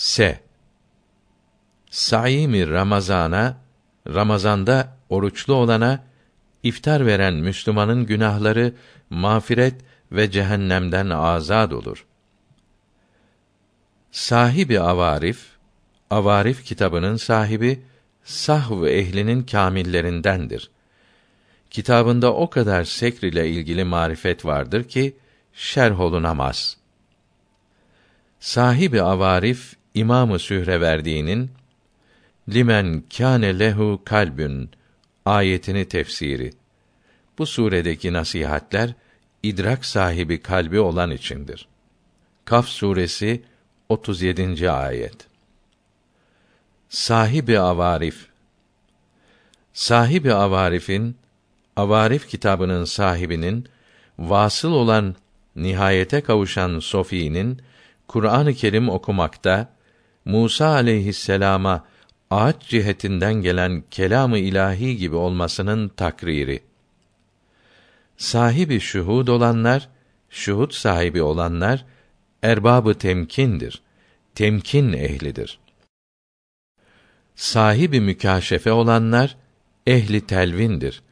S. Saimi Ramazana Ramazanda oruçlu olana iftar veren Müslümanın günahları mağfiret ve cehennemden azad olur. Sahibi Avarif Avarif kitabının sahibi sahv ehlinin kamillerindendir. Kitabında o kadar sekr ile ilgili marifet vardır ki şerh olunamaz. Sahibi Avarif İmamı Sühreverdi'nin limen kâne lehu kalbün ayetini tefsiri. Bu suredeki nasihatler idrak sahibi kalbi olan içindir. Kaf suresi 37. ayet. Sahibi avarif Sahibi avarifin Avarif kitabının sahibinin vasıl olan nihayete kavuşan Sofi'nin Kur'an-ı Kerim okumakta Musa aleyhisselama ağaç cihetinden gelen kelamı ilahi gibi olmasının takriri. Sahibi şuhud olanlar, şuhud sahibi olanlar erbabı temkindir. Temkin ehlidir. Sahibi mükaşefe olanlar ehli telvindir.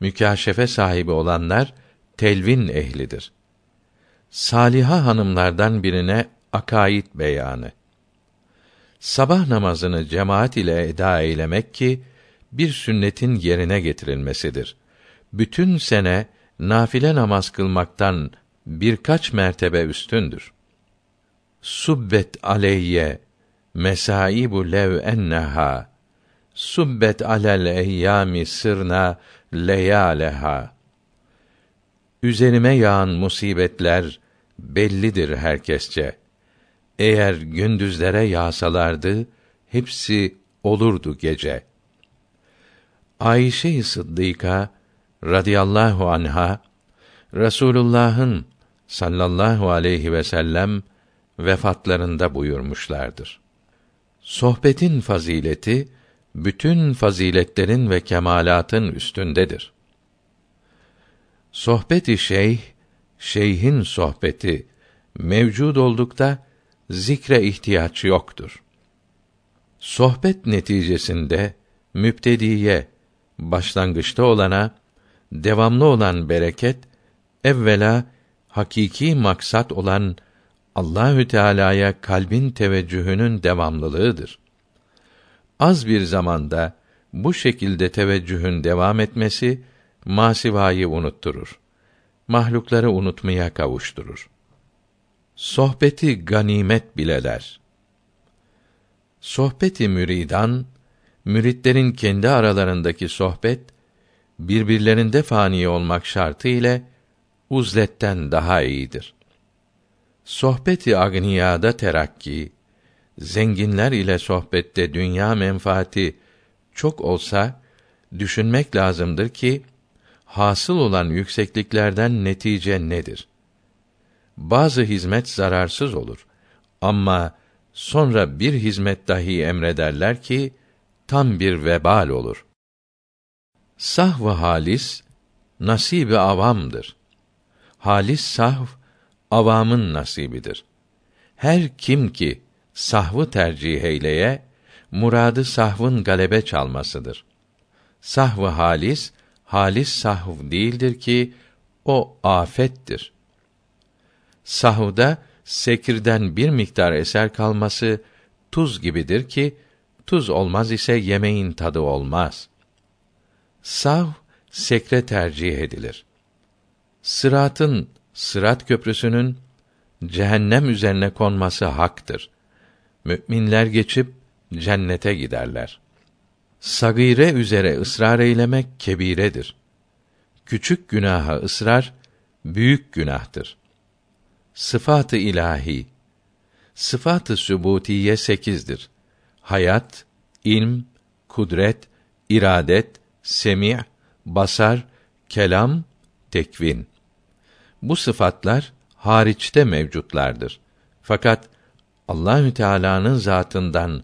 Mükaşefe sahibi olanlar telvin ehlidir. Saliha hanımlardan birine akaid beyanı sabah namazını cemaat ile eda eylemek ki bir sünnetin yerine getirilmesidir. Bütün sene nafile namaz kılmaktan birkaç mertebe üstündür. Subbet aleyye mesaibu lev enneha subbet alel eyyami sırna leyaleha Üzerime yağan musibetler bellidir herkesçe. Eğer gündüzlere yağsalardı, hepsi olurdu gece. Ayşe-i Sıddıka radıyallahu anha Resulullah'ın sallallahu aleyhi ve sellem vefatlarında buyurmuşlardır. Sohbetin fazileti bütün faziletlerin ve kemalatın üstündedir. Sohbeti şeyh, şeyhin sohbeti mevcud oldukta zikre ihtiyaç yoktur. Sohbet neticesinde müptediye başlangıçta olana devamlı olan bereket evvela hakiki maksat olan Allahü Teala'ya kalbin teveccühünün devamlılığıdır. Az bir zamanda bu şekilde teveccühün devam etmesi masivayı unutturur. Mahlukları unutmaya kavuşturur. Sohbeti ganimet bileler. Sohbeti müridan, müritlerin kendi aralarındaki sohbet, birbirlerinde fani olmak şartı ile uzletten daha iyidir. Sohbeti agniyada terakki, zenginler ile sohbette dünya menfaati çok olsa, düşünmek lazımdır ki, hasıl olan yüksekliklerden netice nedir? Bazı hizmet zararsız olur. Ama sonra bir hizmet dahi emrederler ki tam bir vebal olur. Sahv halis nasibi avamdır. Halis sahv avamın nasibidir. Her kim ki sahvı tercih eyleye muradı sahvın galebe çalmasıdır. Sahvı halis halis sahv değildir ki o afettir. Sahuda sekirden bir miktar eser kalması tuz gibidir ki tuz olmaz ise yemeğin tadı olmaz. Sav sekre tercih edilir. Sıratın sırat köprüsünün cehennem üzerine konması haktır. Müminler geçip cennete giderler. Sagire üzere ısrar eylemek kebiredir. Küçük günaha ısrar büyük günahtır. Sıfatı ilahi Sıfatı sübutiye sekizdir. Hayat, ilm, kudret, iradet, semi' basar, kelam, tekvin. Bu sıfatlar hariçte mevcutlardır. Fakat Allahü Teala'nın zatından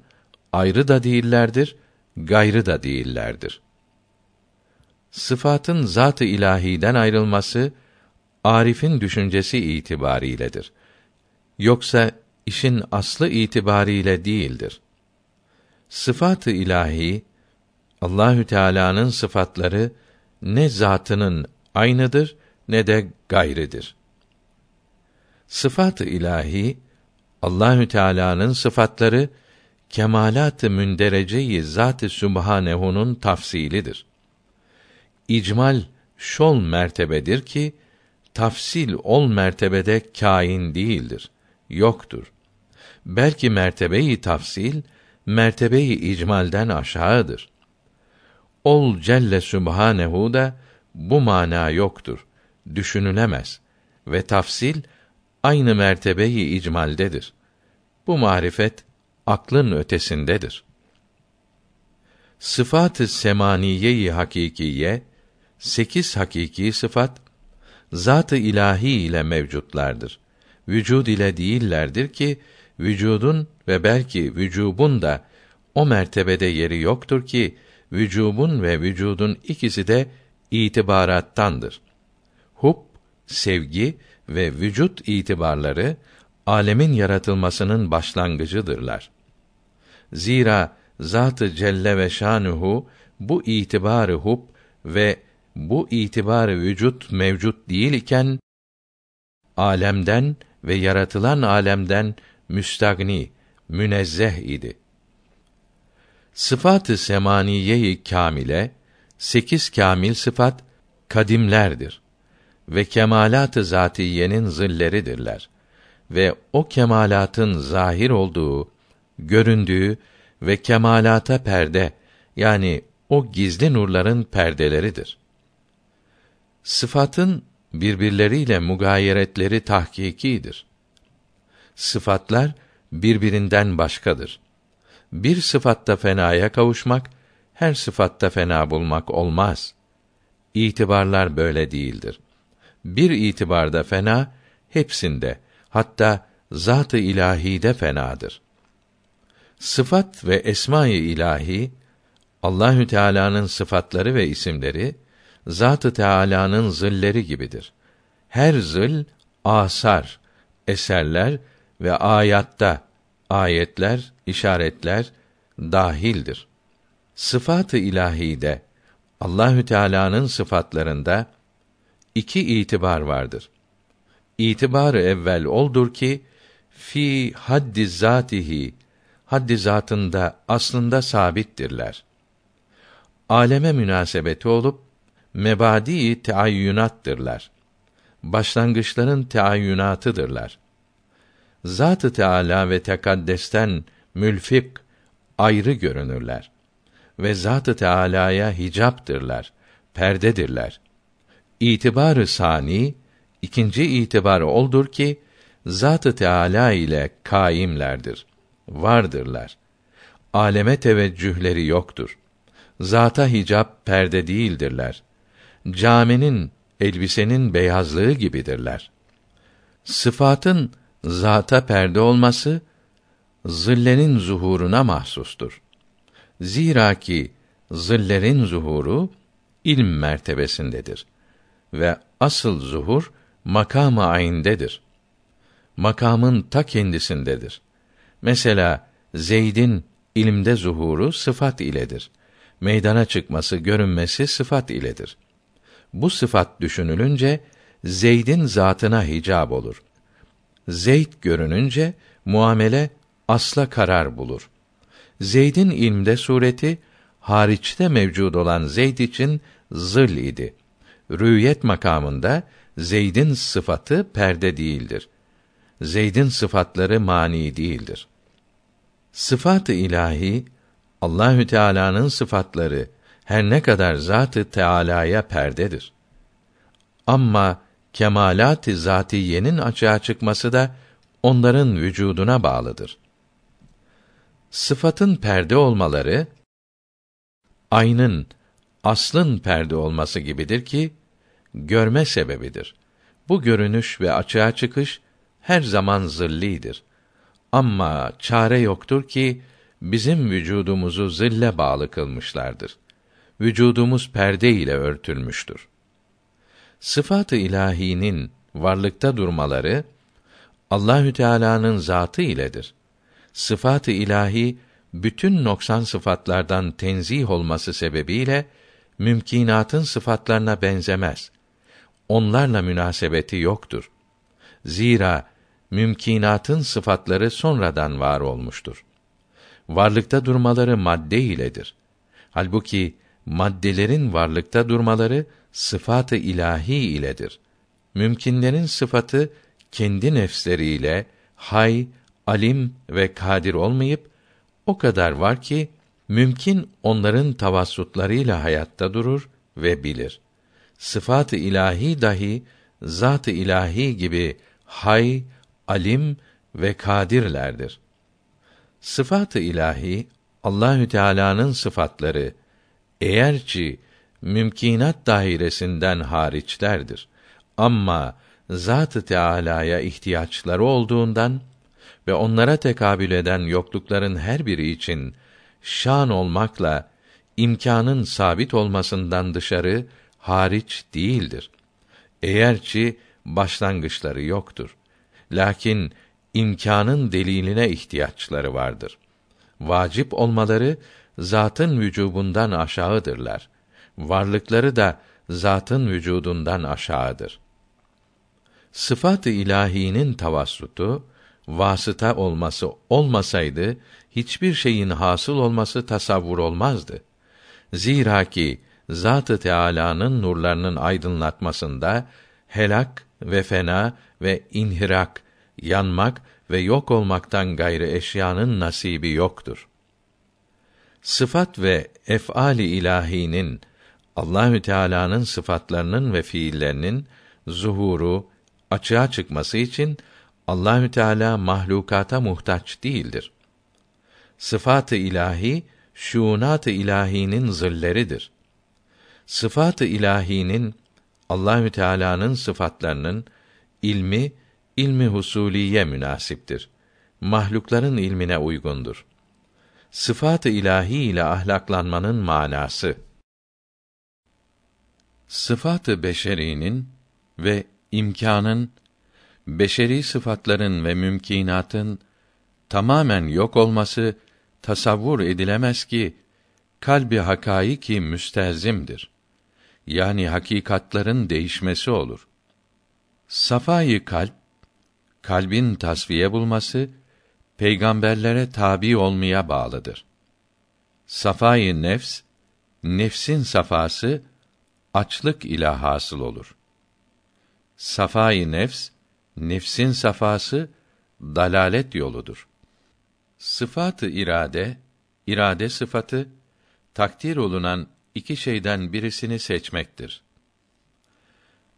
ayrı da değillerdir, gayrı da değillerdir. Sıfatın zat-ı ilahiden ayrılması Arif'in düşüncesi itibariyledir. Yoksa işin aslı itibariyle değildir. Sıfat-ı ilahi Allahü Teala'nın sıfatları ne zatının aynıdır ne de gayridir. Sıfat-ı ilahi Allahü Teala'nın sıfatları kemalat-ı mündereceyi zat-ı Sübhanehu'nun tafsilidir. İcmal şol mertebedir ki tafsil ol mertebede kain değildir, yoktur. Belki mertebeyi tafsil mertebeyi icmalden aşağıdır. Ol Celle Sübhanehu da bu mana yoktur, düşünülemez ve tafsil aynı mertebeyi icmaldedir. Bu marifet aklın ötesindedir. Sıfat-ı semaniye-i hakikiye sekiz hakiki sıfat zat-ı ilahi ile mevcutlardır. Vücud ile değillerdir ki vücudun ve belki vücubun da o mertebede yeri yoktur ki vücubun ve vücudun ikisi de itibarattandır. Hub, sevgi ve vücut itibarları alemin yaratılmasının başlangıcıdırlar. Zira Zat-ı Celle ve Şanuhu bu itibarı hub ve bu itibarı vücut mevcut değil iken alemden ve yaratılan alemden müstagni, münezzeh idi. Sıfat-ı semaniye-i kamile, sekiz kamil sıfat kadimlerdir ve kemalat-ı zatiyenin zilleridirler ve o kemalatın zahir olduğu, göründüğü ve kemalata perde yani o gizli nurların perdeleridir. Sıfatın birbirleriyle mugayeretleri tahkikidir. Sıfatlar birbirinden başkadır. Bir sıfatta fenaya kavuşmak, her sıfatta fena bulmak olmaz. İtibarlar böyle değildir. Bir itibarda fena, hepsinde, hatta zat-ı ilahide fenadır. Sıfat ve esma-i ilahi Allahü Teala'nın sıfatları ve isimleri Zat-ı Teala'nın zilleri gibidir. Her zil asar, eserler ve ayatta ayetler, işaretler dahildir. Sıfat-ı ilahide Allahü Teala'nın sıfatlarında iki itibar vardır. İtibarı evvel oldur ki fi haddi zatihi haddi zatında aslında sabittirler. Aleme münasebeti olup mebadi teayyünattırlar. Başlangıçların teayyünatıdırlar. Zat-ı Teala ve tekaddesten mülfik ayrı görünürler ve Zat-ı Teala'ya hicaptırlar, perdedirler. İtibarı sani ikinci itibar oldur ki Zat-ı Teala ile kaimlerdir, vardırlar. Aleme teveccühleri yoktur. Zata hicap perde değildirler. Caminin, elbisenin beyazlığı gibidirler. Sıfatın zata perde olması zillerin zuhuruna mahsustur. Zira ki zillerin zuhuru ilm mertebesindedir ve asıl zuhur makam-ı ayndedir. Makamın ta kendisindedir. Mesela Zeyd'in ilimde zuhuru sıfat iledir. Meydana çıkması, görünmesi sıfat iledir. Bu sıfat düşünülünce Zeyd'in zatına hicab olur. Zeyd görününce muamele asla karar bulur. Zeyd'in ilmde sureti hariçte mevcud olan Zeyd için zıl idi. Rüyet makamında Zeyd'in sıfatı perde değildir. Zeyd'in sıfatları mani değildir. Sıfat-ı ilahi Allahü Teala'nın sıfatları her ne kadar zatı Teala'ya perdedir. Ama kemalat-ı zatiyenin açığa çıkması da onların vücuduna bağlıdır. Sıfatın perde olmaları aynın aslın perde olması gibidir ki görme sebebidir. Bu görünüş ve açığa çıkış her zaman zillidir. Ama çare yoktur ki bizim vücudumuzu zille bağlı kılmışlardır. Vücudumuz perde ile örtülmüştür. Sıfat-ı ilahinin varlıkta durmaları Allahü Teala'nın zatı iledir. Sıfat-ı ilahi bütün noksan sıfatlardan tenzih olması sebebiyle mümkinatın sıfatlarına benzemez. Onlarla münasebeti yoktur. Zira mümkinatın sıfatları sonradan var olmuştur. Varlıkta durmaları madde iledir. Halbuki maddelerin varlıkta durmaları sıfatı ilahi iledir. Mümkinlerin sıfatı kendi nefsleriyle hay, alim ve kadir olmayıp o kadar var ki mümkün onların tavassutlarıyla hayatta durur ve bilir. Sıfat-ı ilahi dahi zat-ı ilahi gibi hay, alim ve kadirlerdir. Sıfat-ı ilahi Allahü Teala'nın sıfatları eğer ki mümkinat dairesinden hariçlerdir. Ama Zat-ı Teala'ya ihtiyaçları olduğundan ve onlara tekabül eden yoklukların her biri için şan olmakla imkanın sabit olmasından dışarı hariç değildir. Eğer ki başlangıçları yoktur. Lakin imkanın deliline ihtiyaçları vardır. Vacip olmaları zatın vücubundan aşağıdırlar. Varlıkları da zatın vücudundan aşağıdır. Sıfat-ı ilahinin tavassutu vasıta olması olmasaydı hiçbir şeyin hasıl olması tasavvur olmazdı. Zira ki Zat-ı Teâlâ'nın nurlarının aydınlatmasında helak ve fena ve inhirak, yanmak ve yok olmaktan gayrı eşyanın nasibi yoktur. Sıfat ve ef'ali ilahinin Allahü Teala'nın sıfatlarının ve fiillerinin zuhuru, açığa çıkması için Allahü Teala mahlukata muhtaç değildir. Sıfat-ı ilahi şuunat-ı ilahinin zilleridir. Sıfat-ı ilahinin Allahü Teala'nın sıfatlarının ilmi ilmi husuliye münasiptir. Mahlukların ilmine uygundur. Sıfat-ı ilahi ile ahlaklanmanın manası Sıfat-ı beşerinin ve imkanın beşeri sıfatların ve mümkinatın tamamen yok olması tasavvur edilemez ki kalbi hakaiki müstezimdir. Yani hakikatların değişmesi olur. Safayı kalp kalbin tasfiye bulması peygamberlere tabi olmaya bağlıdır. Safayı nefs nefsin safası açlık ile hasıl olur. Safayı nefs nefsin safası dalalet yoludur. Sıfatı irade, irade sıfatı takdir olunan iki şeyden birisini seçmektir.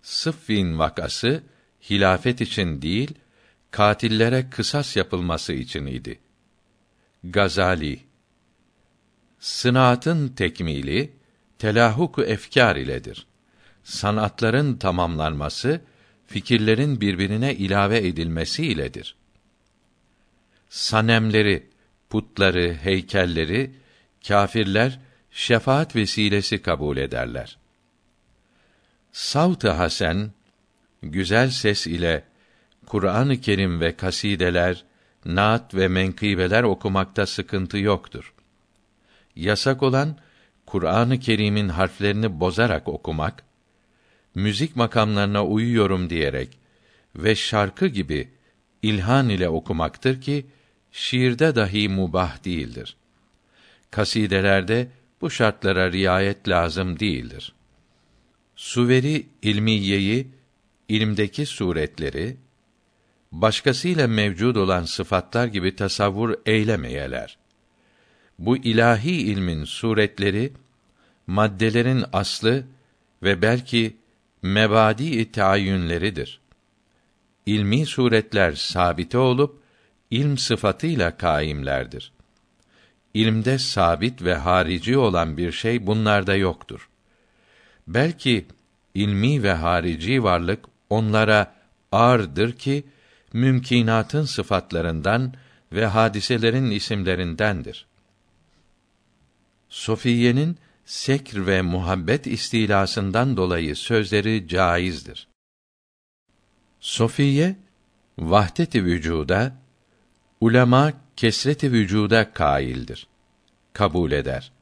Sıffin vakası hilafet için değil, katillere kısas yapılması için idi. Gazali Sınaatın tekmili telahuk efkar iledir. Sanatların tamamlanması fikirlerin birbirine ilave edilmesi iledir. Sanemleri, putları, heykelleri kâfirler şefaat vesilesi kabul ederler. Savt-ı hasen güzel ses ile Kur'an-ı Kerim ve kasideler, naat ve menkıbeler okumakta sıkıntı yoktur. Yasak olan Kur'an-ı Kerim'in harflerini bozarak okumak müzik makamlarına uyuyorum diyerek ve şarkı gibi ilhan ile okumaktır ki şiirde dahi mubah değildir. Kasidelerde bu şartlara riayet lazım değildir. Suveri ilmiyeyi ilimdeki suretleri başkasıyla mevcud olan sıfatlar gibi tasavvur eylemeyeler. Bu ilahi ilmin suretleri maddelerin aslı ve belki mebadi tayyünleridir. İlmi suretler sabite olup ilm sıfatıyla kaimlerdir. İlimde sabit ve harici olan bir şey bunlarda yoktur. Belki ilmi ve harici varlık onlara ağırdır ki mümkinatın sıfatlarından ve hadiselerin isimlerindendir. Sofiye'nin sekr ve muhabbet istilasından dolayı sözleri caizdir. Sofiye Vahdet-i vücuda ulema kesreti vücuda kaildir. Kabul eder.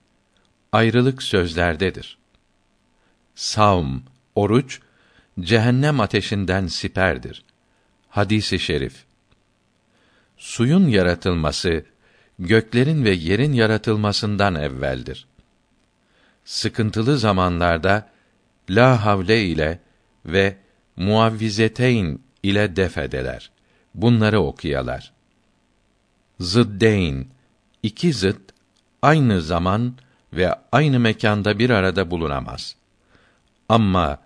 Ayrılık sözlerdedir. Savm, oruç cehennem ateşinden siperdir. Hadisi şerif. Suyun yaratılması göklerin ve yerin yaratılmasından evveldir. Sıkıntılı zamanlarda la havle ile ve muavvizeteyn ile def edeler. Bunları okuyalar. Zıddeyn iki zıt aynı zaman ve aynı mekanda bir arada bulunamaz. Ama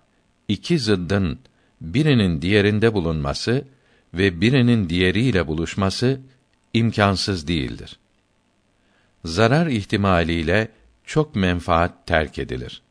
iki zıddın birinin diğerinde bulunması ve birinin diğeriyle buluşması imkansız değildir. Zarar ihtimaliyle çok menfaat terk edilir.